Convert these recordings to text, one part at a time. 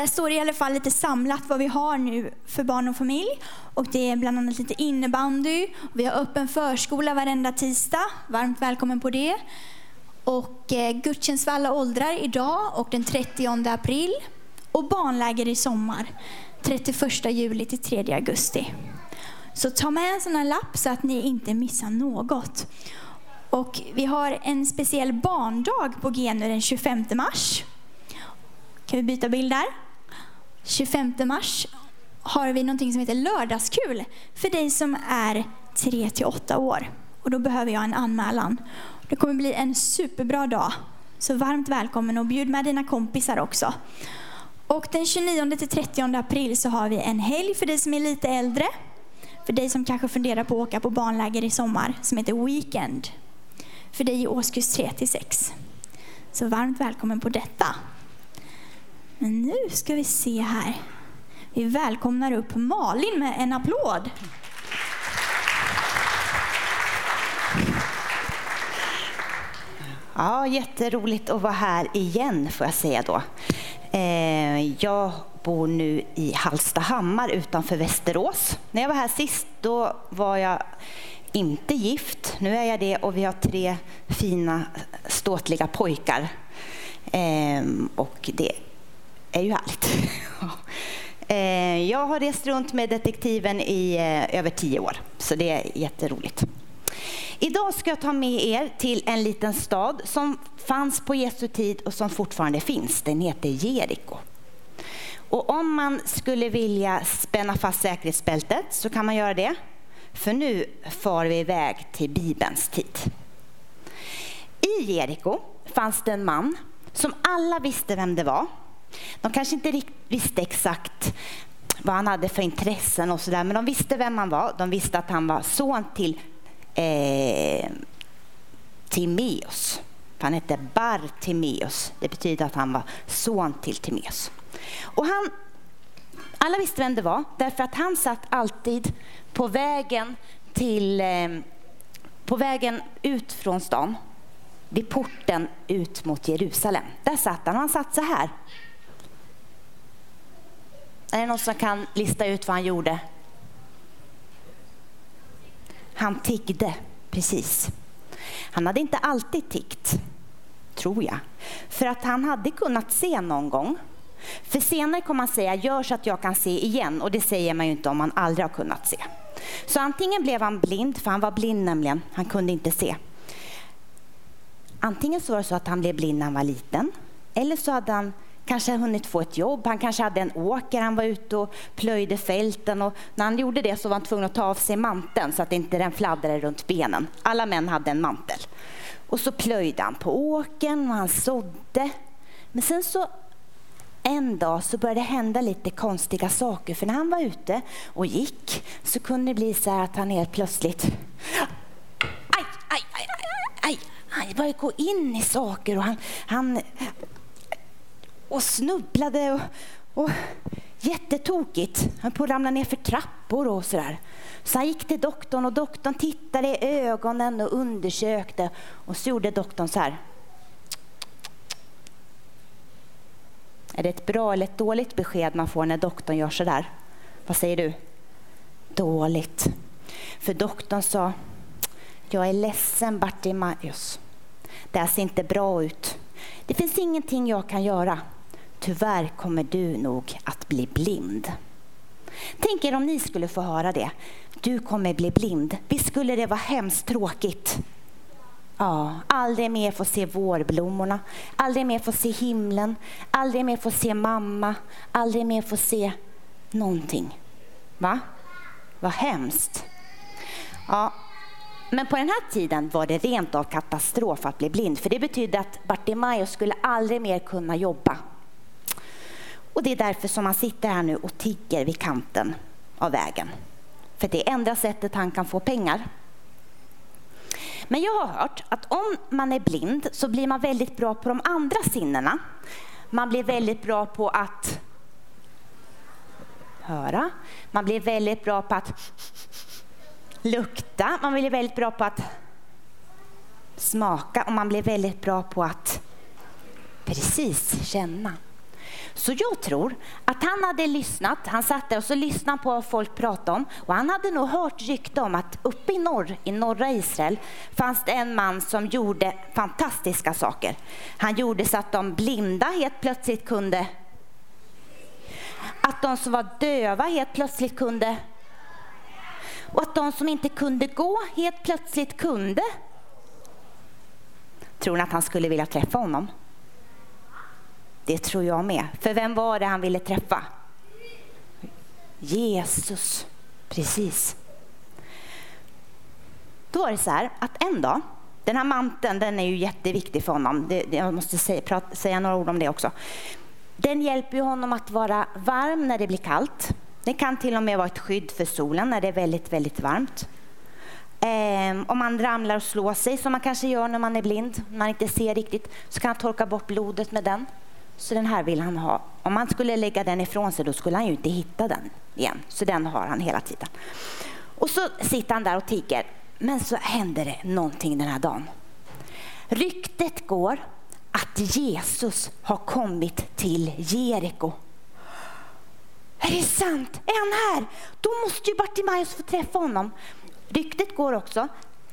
Där står det i alla fall lite samlat vad vi har nu för barn och familj. Och det är bland annat lite innebandy. Vi har öppen förskola varenda tisdag. Varmt välkommen på det. Och eh, gudstjänst för alla åldrar idag och den 30 april. Och barnläger i sommar 31 juli till 3 augusti. Så ta med en sån här lapp så att ni inte missar något. Och vi har en speciell barndag på G nu den 25 mars. Kan vi byta bild där? 25 mars har vi någonting som heter lördagskul för dig som är 3 till 8 år. Och då behöver jag en anmälan. Det kommer bli en superbra dag. Så varmt välkommen och bjud med dina kompisar också. Och den 29 till 30 april så har vi en helg för dig som är lite äldre. För dig som kanske funderar på att åka på barnläger i sommar som heter Weekend. För dig i årskurs 3 till 6. Så varmt välkommen på detta. Men nu ska vi se här. Vi välkomnar upp Malin med en applåd. Ja, jätteroligt att vara här igen får jag säga då. Eh, jag bor nu i Hallstahammar utanför Västerås. När jag var här sist då var jag inte gift. Nu är jag det och vi har tre fina ståtliga pojkar. Ehm, och det är ju härligt. Eh, jag har rest runt med detektiven i eh, över tio år, så det är jätteroligt. Idag ska jag ta med er till en liten stad som fanns på Jesu tid och som fortfarande finns. Den heter Jeriko. Och om man skulle vilja spänna fast säkerhetsbältet så kan man göra det. För nu far vi iväg till Bibelns tid. I Jeriko fanns det en man som alla visste vem det var. De kanske inte visste exakt vad han hade för intressen och sådär, men de visste vem han var. De visste att han var son till eh, Timeus. Han hette Bartimeus. Det betyder att han var son till Timeus. Och han, alla visste vem det var, därför att han satt alltid på vägen, till, eh, på vägen ut från stan, vid porten ut mot Jerusalem. Där satt han. Han satt så här. Är det någon som kan lista ut vad han gjorde? Han tiggde, precis. Han hade inte alltid tiggt, tror jag. För att han hade kunnat se någon gång. För senare kommer han säga, gör så att jag kan se igen. Och det säger man ju inte om man aldrig har kunnat se. Så antingen blev han blind, för han var blind nämligen, han kunde inte se. Antingen så var det så att han blev blind när han var liten. Eller så hade han kanske hunnit få ett jobb, han kanske hade en åker, han var ute och plöjde fälten och när han gjorde det så var han tvungen att ta av sig manteln så att inte den fladdrade runt benen. Alla män hade en mantel. Och så plöjde han på åkern och han sådde. Men sen så en dag så började det hända lite konstiga saker för när han var ute och gick så kunde det bli så att han helt plötsligt aj, aj, aj, aj, aj. Han började gå in i saker och han, han och snubblade och, och jättetokigt. Han på att ramla ner för trappor och sådär. Så han gick till doktorn och doktorn tittade i ögonen och undersökte och så gjorde doktorn så här. Är det ett bra eller ett dåligt besked man får när doktorn gör så där? Vad säger du? Dåligt. För doktorn sa, jag är ledsen Bartimaeus. Det här ser inte bra ut. Det finns ingenting jag kan göra tyvärr kommer du nog att bli blind. Tänk er om ni skulle få höra det. Du kommer bli blind. Visst skulle det vara hemskt tråkigt? Ja, aldrig mer få se vårblommorna, aldrig mer få se himlen, aldrig mer få se mamma, aldrig mer få se någonting. Va? Vad hemskt. Ja, men på den här tiden var det rent av katastrof att bli blind, för det betydde att Bartimaeus skulle aldrig mer kunna jobba. Och det är därför som han sitter här nu och tigger vid kanten av vägen. För det är enda sättet han kan få pengar. Men jag har hört att om man är blind så blir man väldigt bra på de andra sinnena. Man blir väldigt bra på att höra. Man blir väldigt bra på att lukta. Man blir väldigt bra på att smaka och man blir väldigt bra på att precis känna. Så jag tror att han hade lyssnat, han satt där och så lyssnade på vad folk pratade om och han hade nog hört rykte om att uppe i norr, i norra Israel, fanns det en man som gjorde fantastiska saker. Han gjorde så att de blinda helt plötsligt kunde att de som var döva helt plötsligt kunde och att de som inte kunde gå helt plötsligt kunde. Tror ni att han skulle vilja träffa honom? Det tror jag med. För vem var det han ville träffa? Jesus, precis. Då var det så här att en dag, den här manteln den är ju jätteviktig för honom. Det, jag måste säga, prat, säga några ord om det också. Den hjälper ju honom att vara varm när det blir kallt. Det kan till och med vara ett skydd för solen när det är väldigt, väldigt varmt. Ehm, om man ramlar och slår sig, som man kanske gör när man är blind, man inte ser riktigt, så kan han torka bort blodet med den. Så den här vill han ha. Om man skulle lägga den ifrån sig, då skulle han ju inte hitta den igen. Så den har han hela tiden. Och så sitter han där och tigger, Men så händer det någonting den här dagen. Ryktet går att Jesus har kommit till Jeriko. Är det sant? Är han här? Då måste ju Bartimaeus få träffa honom. Ryktet går också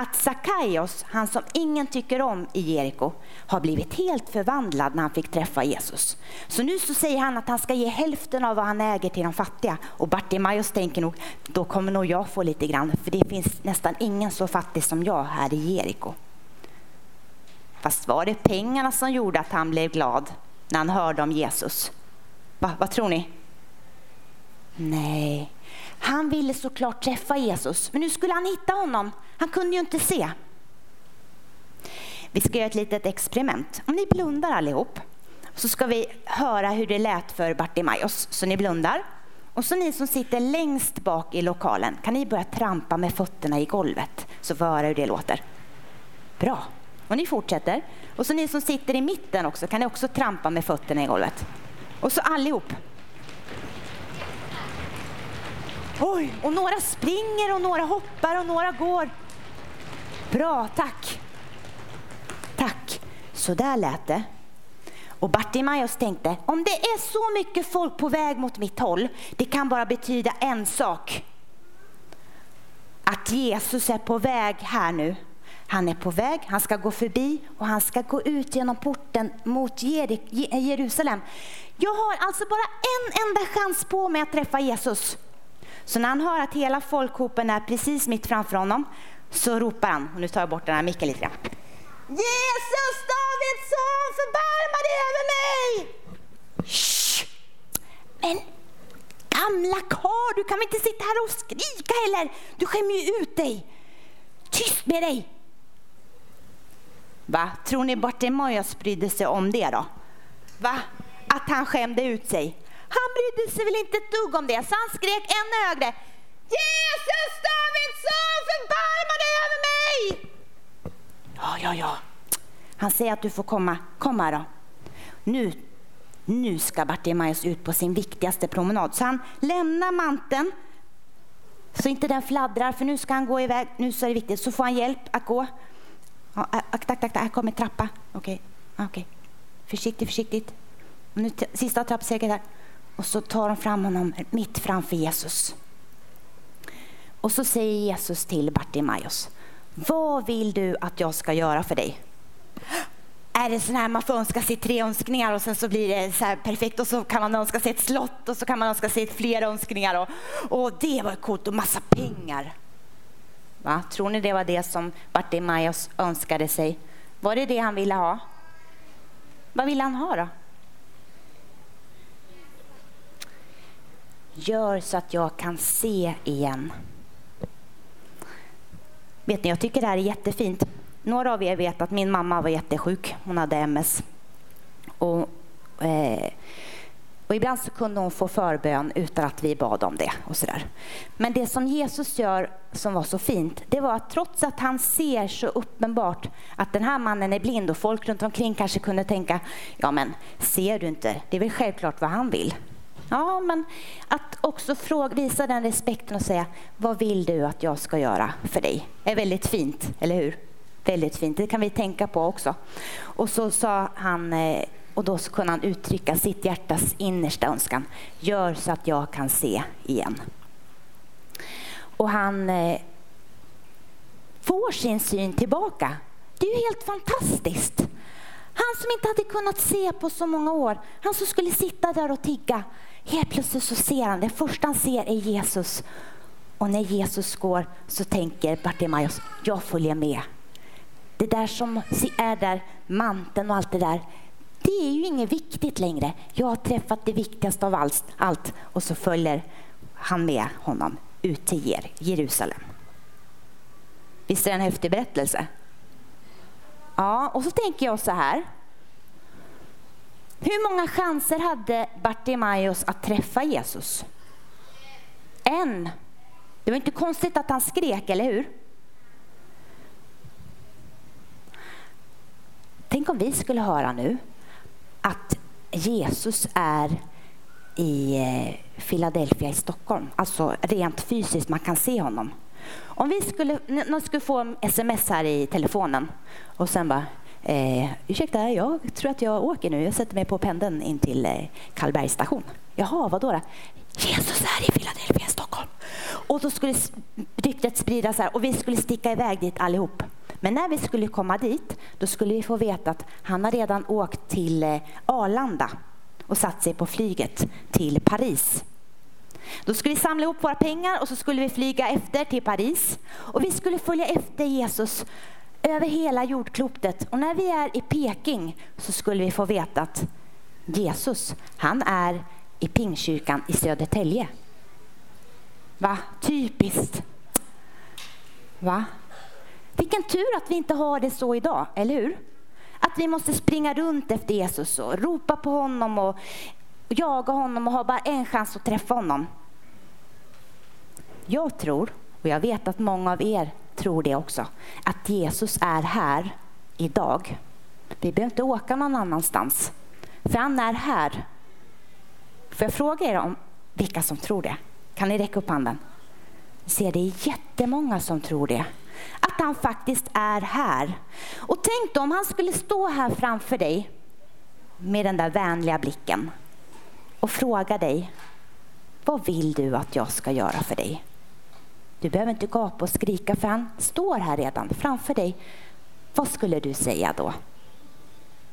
att Sackaios, han som ingen tycker om i Jeriko, har blivit helt förvandlad när han fick träffa Jesus. Så nu så säger han att han ska ge hälften av vad han äger till de fattiga. Och Bartimaeus tänker nog, då kommer nog jag få lite grann, för det finns nästan ingen så fattig som jag här i Jeriko. Fast var det pengarna som gjorde att han blev glad när han hörde om Jesus? Va, vad tror ni? Nej, han ville såklart träffa Jesus, men nu skulle han hitta honom. Han kunde ju inte se. Vi ska göra ett litet experiment. Om ni blundar allihop så ska vi höra hur det lät för Bartimaeus. Så ni blundar. Och så ni som sitter längst bak i lokalen, kan ni börja trampa med fötterna i golvet så får vi höra hur det låter. Bra. Och ni fortsätter. Och så ni som sitter i mitten också, kan ni också trampa med fötterna i golvet. Och så allihop. Oj, och några springer och några hoppar och några går. Bra, tack. Tack. Så där lät det. Och Bartimaeus tänkte, om det är så mycket folk på väg mot mitt håll, det kan bara betyda en sak. Att Jesus är på väg här nu. Han är på väg, han ska gå förbi och han ska gå ut genom porten mot Jerusalem. Jag har alltså bara en enda chans på mig att träffa Jesus. Så när han hör att hela folkhopen är precis mitt framför honom så ropar han, och nu tar jag bort den här micken lite grann. Jesus Davids son, förbarma dig över mig! Shh. Men gamla karl, du kan väl inte sitta här och skrika heller? Du skämmer ju ut dig. Tyst med dig! Va? Tror ni Bartimaeus brydde sig om det då? Va? Att han skämde ut sig? Han brydde sig väl inte ett dugg om det, så han skrek ännu högre. Jesus Davids son, förbarma dig över mig! Ja, ja, ja. Han säger att du får komma. Kom här då. Nu, nu ska Bartimaeus ut på sin viktigaste promenad. Så han lämnar manteln så inte den fladdrar, för nu ska han gå iväg. Nu så är det viktigt. Så får han hjälp att gå. Ja, akta, akta, akta. Här kommer trappa. Okej, okay. okay. Försiktigt, försiktigt. Nu, sista trappsteget här. Och så tar de fram honom mitt framför Jesus. Och så säger Jesus till Bartimaeus, vad vill du att jag ska göra för dig? Är det så här man får önska sig tre önskningar och sen så blir det så perfekt och så kan man önska sig ett slott och så kan man önska sig fler önskningar och, och det var coolt och massa pengar. Va? Tror ni det var det som Bartimaeus önskade sig? Var det det han ville ha? Vad ville han ha då? Gör så att jag kan se igen. Vet ni, jag tycker det här är jättefint. Några av er vet att min mamma var jättesjuk. Hon hade MS. Och, eh, och ibland så kunde hon få förbön utan att vi bad om det. och så där. Men det som Jesus gör som var så fint, det var att trots att han ser så uppenbart att den här mannen är blind och folk runt omkring kanske kunde tänka, ja men ser du inte, det är väl självklart vad han vill. Ja, men att också fråga, visa den respekten och säga, vad vill du att jag ska göra för dig? är väldigt fint, eller hur? Väldigt fint, det kan vi tänka på också. Och så sa han, eh, Och då kunde han uttrycka sitt hjärtas innersta önskan. Gör så att jag kan se igen. Och han eh, får sin syn tillbaka. Det är ju helt fantastiskt. Han som inte hade kunnat se på så många år, han som skulle sitta där och tigga. Helt plötsligt så ser han, det första han ser är Jesus. Och när Jesus går så tänker Bartimaeus, jag följer med. Det där som är där, manteln och allt det där, det är ju inget viktigt längre. Jag har träffat det viktigaste av allt. Och så följer han med honom ut till Jerusalem. Visst är det en häftig berättelse? Ja, och så tänker jag så här. Hur många chanser hade Bartimaeus att träffa Jesus? En. Det var inte konstigt att han skrek, eller hur? Tänk om vi skulle höra nu att Jesus är i eh, Philadelphia i Stockholm. Alltså rent fysiskt, man kan se honom. Om vi skulle, någon skulle få sms här i telefonen och sen bara Eh, ursäkta, jag tror att jag åker nu. Jag sätter mig på pendeln in till eh, Karlbergs station. Jaha, vadå då? Jesus är i Philadelphia, Stockholm. Och då skulle ryktet spridas här och vi skulle sticka iväg dit allihop. Men när vi skulle komma dit, då skulle vi få veta att han har redan åkt till eh, Arlanda och satt sig på flyget till Paris. Då skulle vi samla ihop våra pengar och så skulle vi flyga efter till Paris. Och vi skulle följa efter Jesus över hela jordklotet. Och när vi är i Peking så skulle vi få veta att Jesus, han är i Pingkyrkan i Södertälje. Va? Typiskt. Va? Vilken tur att vi inte har det så idag, eller hur? Att vi måste springa runt efter Jesus och ropa på honom och jaga honom och ha bara en chans att träffa honom. Jag tror, och jag vet att många av er tror det också, att Jesus är här idag. Vi behöver inte åka någon annanstans, för han är här. Får jag fråga er om vilka som tror det? Kan ni räcka upp handen? Ni ser, det är jättemånga som tror det. Att han faktiskt är här. Och tänk då om han skulle stå här framför dig med den där vänliga blicken och fråga dig, vad vill du att jag ska göra för dig? Du behöver inte gapa och skrika för han står här redan framför dig. Vad skulle du säga då?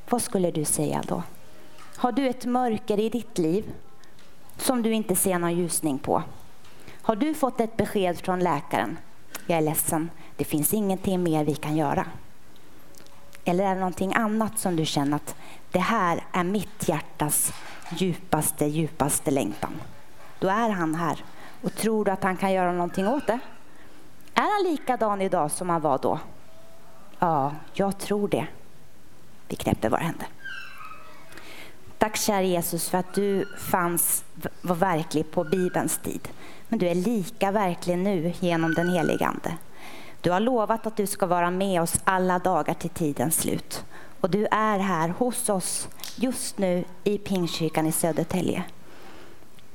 Vad skulle du säga då? Har du ett mörker i ditt liv som du inte ser någon ljusning på? Har du fått ett besked från läkaren? Jag är ledsen, det finns ingenting mer vi kan göra. Eller är det någonting annat som du känner att det här är mitt hjärtas djupaste, djupaste längtan? Då är han här. Och tror du att han kan göra någonting åt det? Är han likadan idag som han var då? Ja, jag tror det. Vi knäpper våra händer. Tack kära Jesus för att du fanns, var verklig på Bibelns tid. Men du är lika verklig nu genom den helige Ande. Du har lovat att du ska vara med oss alla dagar till tidens slut. Och du är här hos oss just nu i Pingstkyrkan i Södertälje.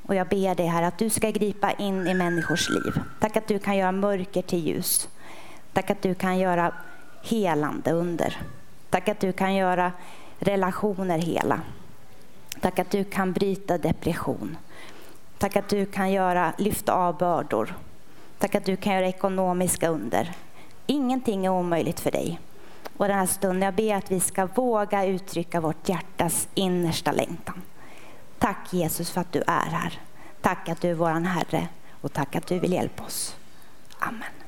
Och jag ber dig här att du ska gripa in i människors liv. Tack att du kan göra mörker till ljus. Tack att du kan göra helande under. Tack att du kan göra relationer hela. Tack att du kan bryta depression. Tack att du kan göra, lyfta av bördor. Tack att du kan göra ekonomiska under. Ingenting är omöjligt för dig. Och den här stunden, jag ber att vi ska våga uttrycka vårt hjärtas innersta längtan. Tack Jesus för att du är här. Tack att du är vår Herre och tack att du vill hjälpa oss. Amen.